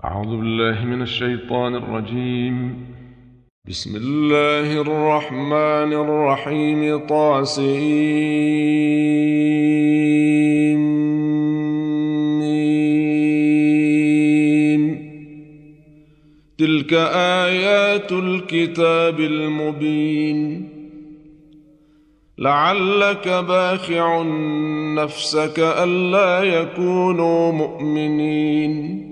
أعوذ بالله من الشيطان الرجيم. بسم الله الرحمن الرحيم. طاسين تلك آيات الكتاب المبين. لعلك باخع نفسك ألا يكونوا مؤمنين.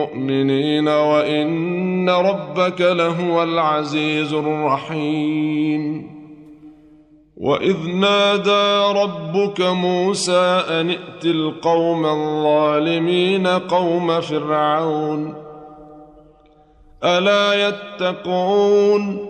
مؤمنين وإن ربك لهو العزيز الرحيم. وإذ نادى ربك موسى أن ائت القوم الظالمين قوم فرعون. ألا يتقون؟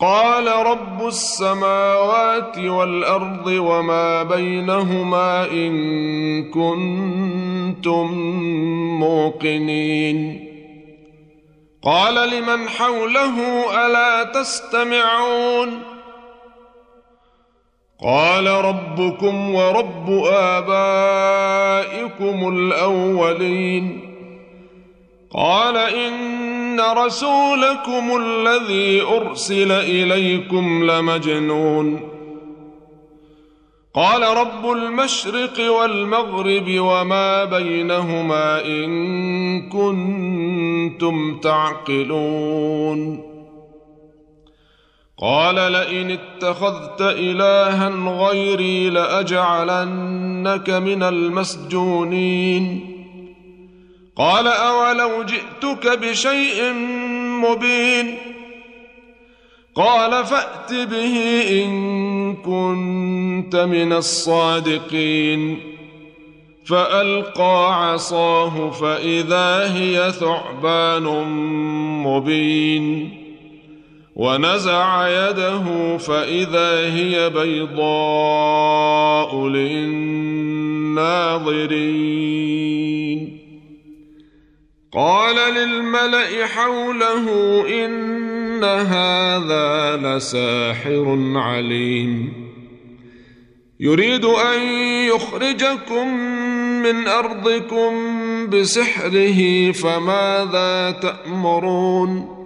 قال رب السماوات والأرض وما بينهما إن كنتم موقنين. قال لمن حوله ألا تستمعون؟ قال ربكم ورب آبائكم الأولين. قال إن رسولكم الذي أرسل إليكم لمجنون. قال رب المشرق والمغرب وما بينهما إن كنتم تعقلون. قال لئن اتخذت الها غيري لأجعلنك من المسجونين. قال أولو جئتك بشيء مبين قال فأت به إن كنت من الصادقين فألقى عصاه فإذا هي ثعبان مبين ونزع يده فإذا هي بيضاء للناظرين قال للملأ حوله إن هذا لساحر عليم. يريد أن يخرجكم من أرضكم بسحره فماذا تأمرون؟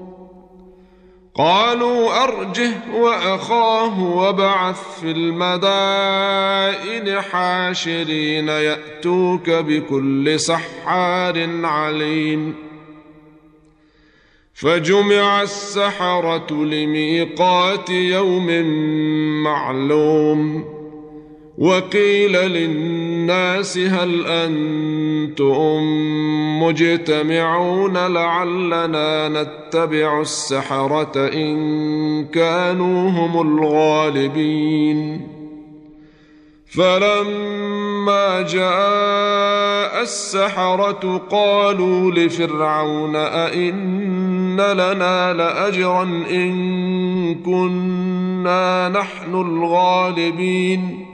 قالوا أرجه وأخاه وابعث في المدائن حاشرين يأتوك بكل سحار عليم. فجمع السحرة لميقات يوم معلوم. وقيل للناس هل أنتم مجتمعون لعلنا نتبع السحرة إن كانوا هم الغالبين. فلما جاء السحرة قالوا لفرعون أئن لنا لأجرا إن كنا نحن الغالبين.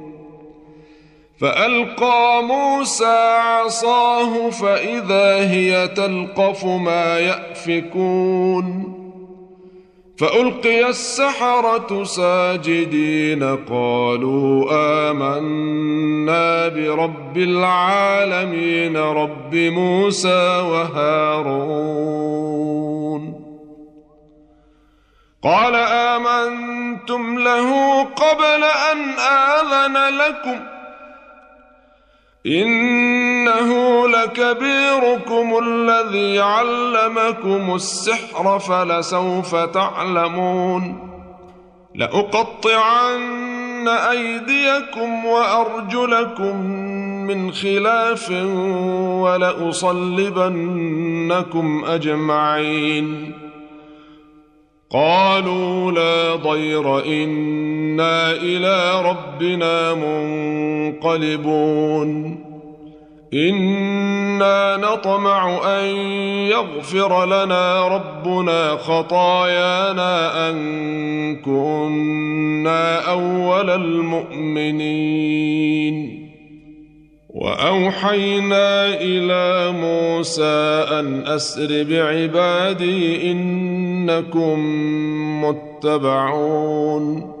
فألقى موسى عصاه فإذا هي تلقف ما يأفكون فألقي السحرة ساجدين قالوا آمنا برب العالمين رب موسى وهارون قال آمنتم له قبل أن آذن لكم إنه لكبيركم الذي علمكم السحر فلسوف تعلمون لأقطعن أيديكم وأرجلكم من خلاف ولأصلبنكم أجمعين قالوا لا ضير أنا إلى ربنا منقلبون أنا نطمع ان يغفر لنا ربنا خطايانا ان كنا اول المؤمنين واوحينا إلى موسى ان اسر بعبادي انكم متبعون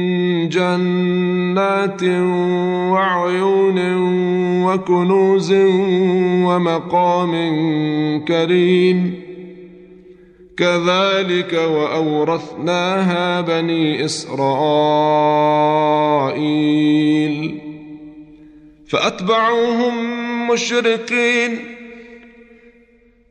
جنات وعيون وكنوز ومقام كريم. كذلك وأورثناها بني إسرائيل. فأتبعوهم مشرقين.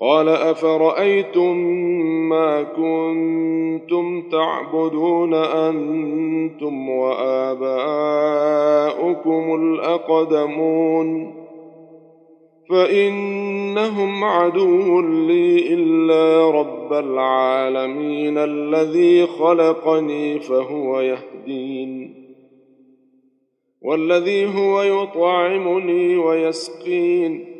قال أفرأيتم ما كنتم تعبدون أنتم وآباؤكم الأقدمون فإنهم عدو لي إلا رب العالمين الذي خلقني فهو يهدين والذي هو يطعمني ويسقين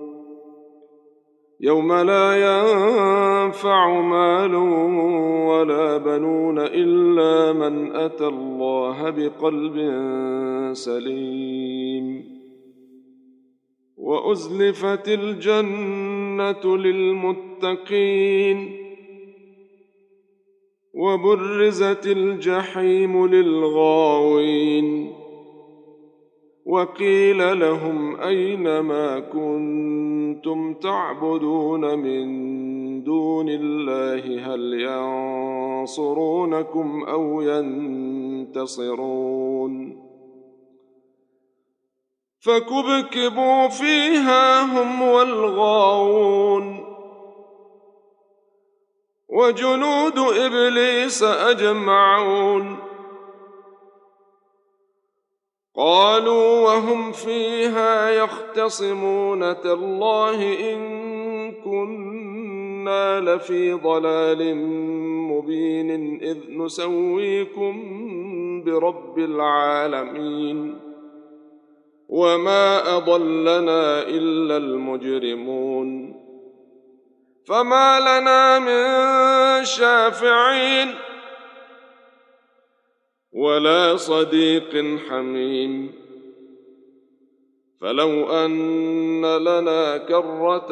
يوم لا ينفع مال ولا بنون إلا من أتى الله بقلب سليم. وأزلفت الجنة للمتقين. وبرزت الجحيم للغاوين. وقيل لهم أين ما كنتم تعبدون من دون الله؟ هل ينصرونكم أو ينتصرون؟ فكبكبوا فيها هم والغاوون. وجنود إبليس أجمعون. قالوا وهم فيها يختصمون تالله إن كنا لفي ضلال مبين إذ نسويكم برب العالمين. وما أضلنا إلا المجرمون. فما لنا من شافعين ولا صديق حميم. فلو أن لنا كرة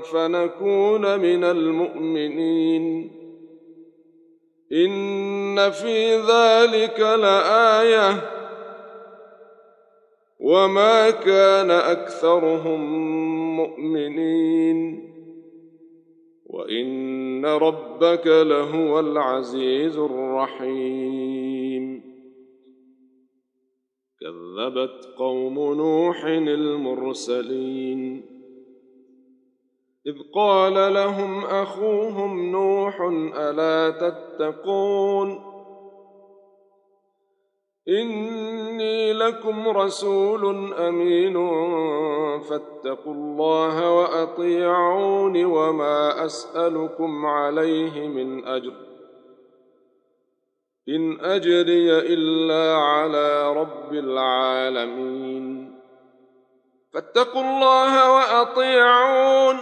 فنكون من المؤمنين. إن في ذلك لآية. وما كان أكثرهم مؤمنين. وإن ربك لهو العزيز الرحيم. كذبت قوم نوح المرسلين. إذ قال لهم أخوهم نوح ألا تتقون؟ إني لكم رسول أمين. فاتقوا الله وأطيعون وما أسألكم عليه من أجر. إن أجري إلا على رب العالمين. فاتقوا الله وأطيعون.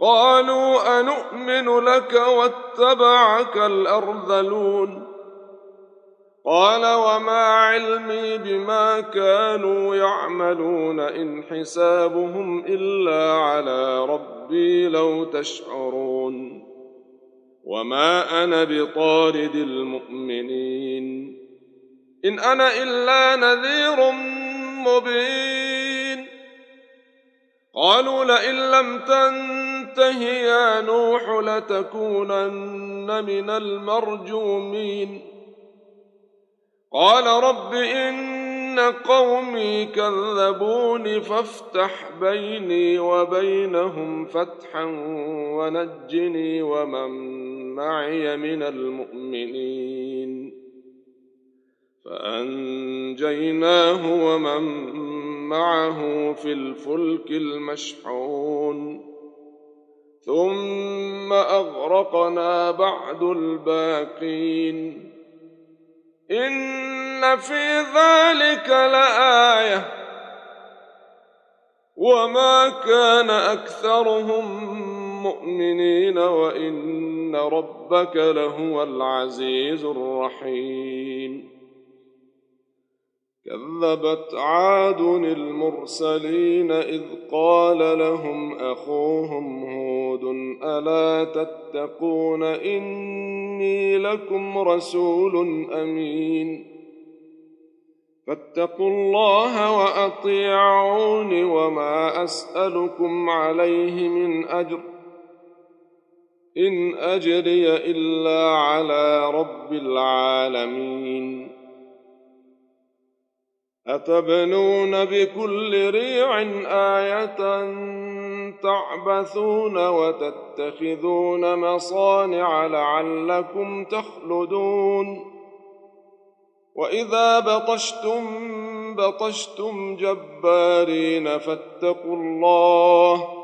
قالوا انومن لك واتبعك الأرذلون. قال وما علمي بما كانوا يعملون إن حسابهم إلا على ربي لو تشعرون وما أنا بطارد المؤمنين إن أنا إلا نذير مبين قالوا لئن لم تنته يا نوح لتكونن من المرجومين قال رب إن قومي كذبوني فافتح بيني وبينهم فتحا ونجني ومن معي من المؤمنين. فأنجيناه ومن معه في الفلك المشحون. ثم أغرقنا بعد الباقين. إن في ذلك لآية. وما كان أكثرهم مؤمنين وإن ربك لهو العزيز الرحيم. كذبت عاد المرسلين إذ قال لهم أخوهم هود ألا تتقون إني لكم رسول أمين. فاتقوا الله وأطيعون وما أسألكم عليه من أجر. إن أجري إلا على رب العالمين. أتبنون بكل ريع آية تعبثون وتتخذون مصانع لعلكم تخلدون. وإذا بطشتم بطشتم جبارين فاتقوا الله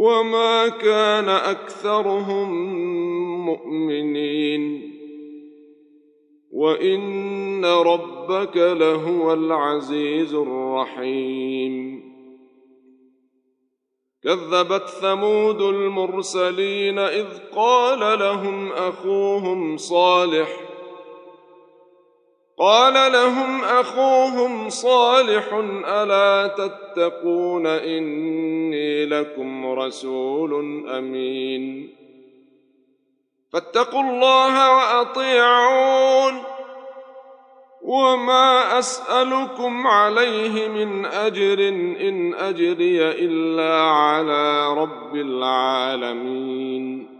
وما كان أكثرهم مؤمنين. وإن ربك لهو العزيز الرحيم. كذبت ثمود المرسلين إذ قال لهم أخوهم صالح قال لهم أخوهم صالح ألا تتقون إني لكم رسول أمين. فاتقوا الله وأطيعون. وما أسألكم عليه من أجر إن أجري إلا على رب العالمين.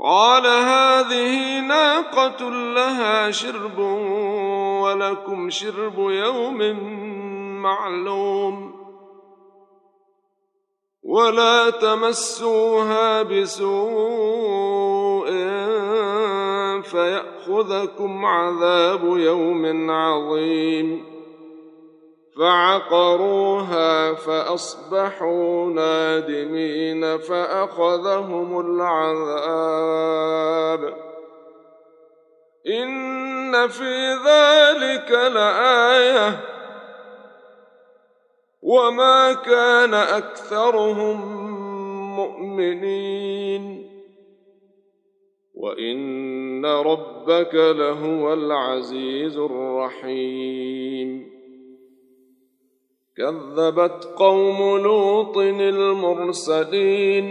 قال هذه ناقة لها شرب ولكم شرب يوم معلوم. ولا تمسوها بسوء فيأخذكم عذاب يوم عظيم. فعقروها فأصبحوا نادمين فأخذهم العذاب. إن في ذلك لآية. وما كان أكثرهم مؤمنين. وإن ربك لهو العزيز الرحيم. كذبت قوم لوط المرسلين.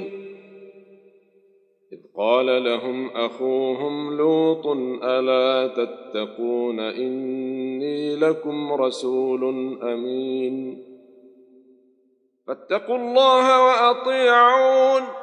إذ قال لهم أخوهم لوط ألا تتقون إني لكم رسول أمين. فاتقوا الله وأطيعون.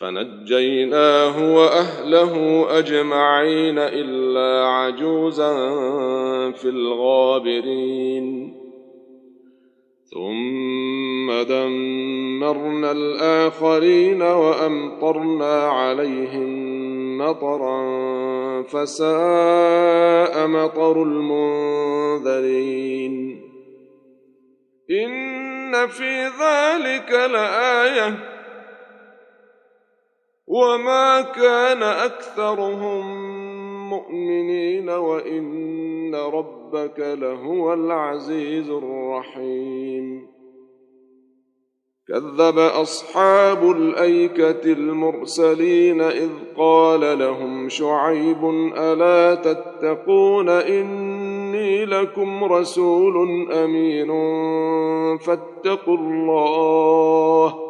فنجيناه وأهله أجمعين إلا عجوزا في الغابرين. ثم دمرنا الآخرين وأمطرنا عليهم مطرا فساء مطر المنذرين. إن في ذلك لآية وما كان اكثرهم مؤمنين وان ربك لهو العزيز الرحيم كذب اصحاب الايكه المرسلين اذ قال لهم شعيب الا تتقون اني لكم رسول امين فاتقوا الله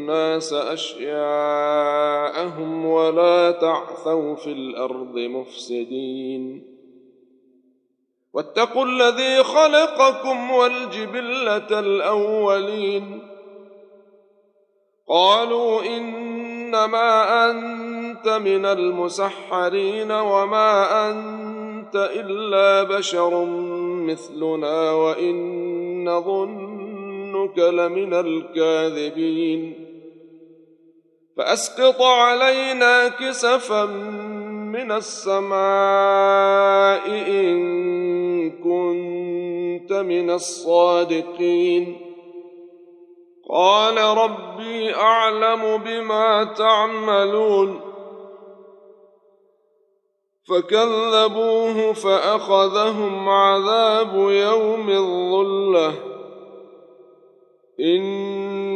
الناس أشياءهم ولا تعثوا في الأرض مفسدين. واتقوا الذي خلقكم والجبلة الأولين. قالوا إنما أنت من المسحرين وما أنت إلا بشر مثلنا وإن نظنك لمن الكاذبين. فأسقط علينا كسفا من السماء إن كنت من الصادقين. قال ربي أعلم بما تعملون. فكذبوه فأخذهم عذاب يوم الظلة.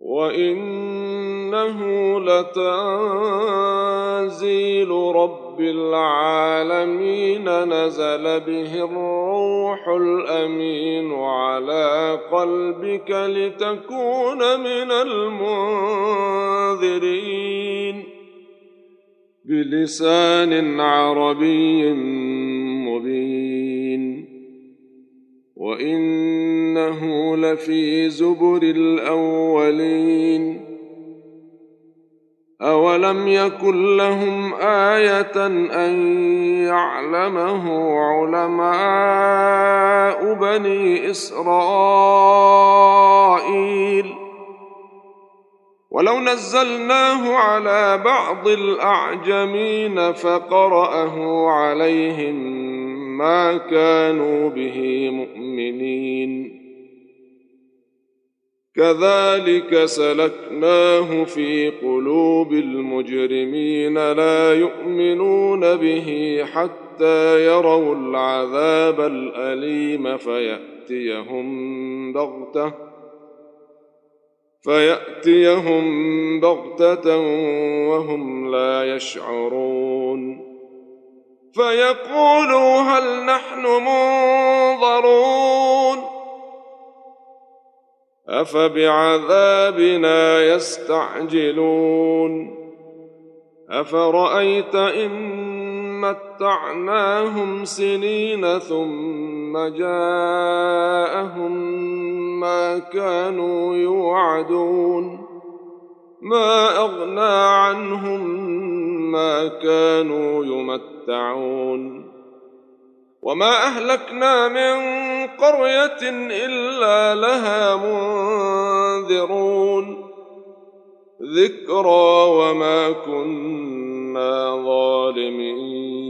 وانه لتنزيل رب العالمين نزل به الروح الامين على قلبك لتكون من المنذرين بلسان عربي وإنه لفي زبر الأولين. أولم يكن لهم آية أن يعلمه علماء بني إسرائيل؟ ولو نزلناه على بعض الأعجمين فقرأه عليهم ما كانوا به مؤمنين. كذلك سلكناه في قلوب المجرمين لا يؤمنون به حتى يروا العذاب الأليم فيأتيهم بغتة فيأتيهم بغتة وهم لا يشعرون. فيقولوا هل نحن منظرون أفبعذابنا يستعجلون أفرأيت إن متعناهم سنين ثم جاءهم ما كانوا يوعدون ما أغنى عنهم ما كانوا يمتعون. وما أهلكنا من قرية إلا لها منذرون. ذكرى وما كنا ظالمين.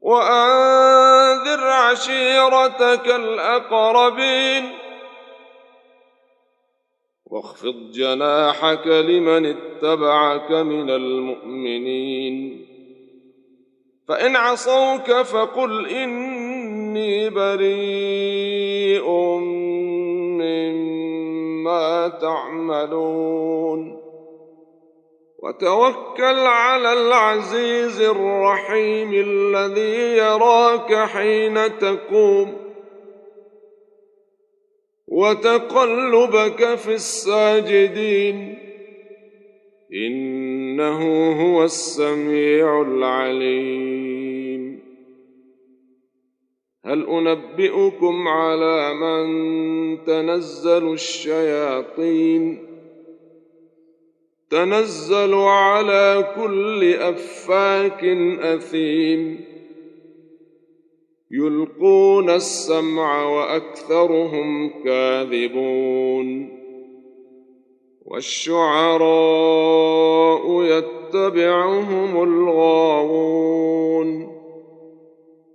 وأنذر عشيرتك الأقربين واخفض جناحك لمن اتبعك من المؤمنين فإن عصوك فقل إني بريء مما تعملون وتوكل على العزيز الرحيم الذي يراك حين تقوم وتقلبك في الساجدين. إنه هو السميع العليم. هل أنبئكم على من تنزل الشياطين؟ تنزل على كل أفاك أثيم. يلقون السمع وأكثرهم كاذبون. والشعراء يتبعهم الغاوون.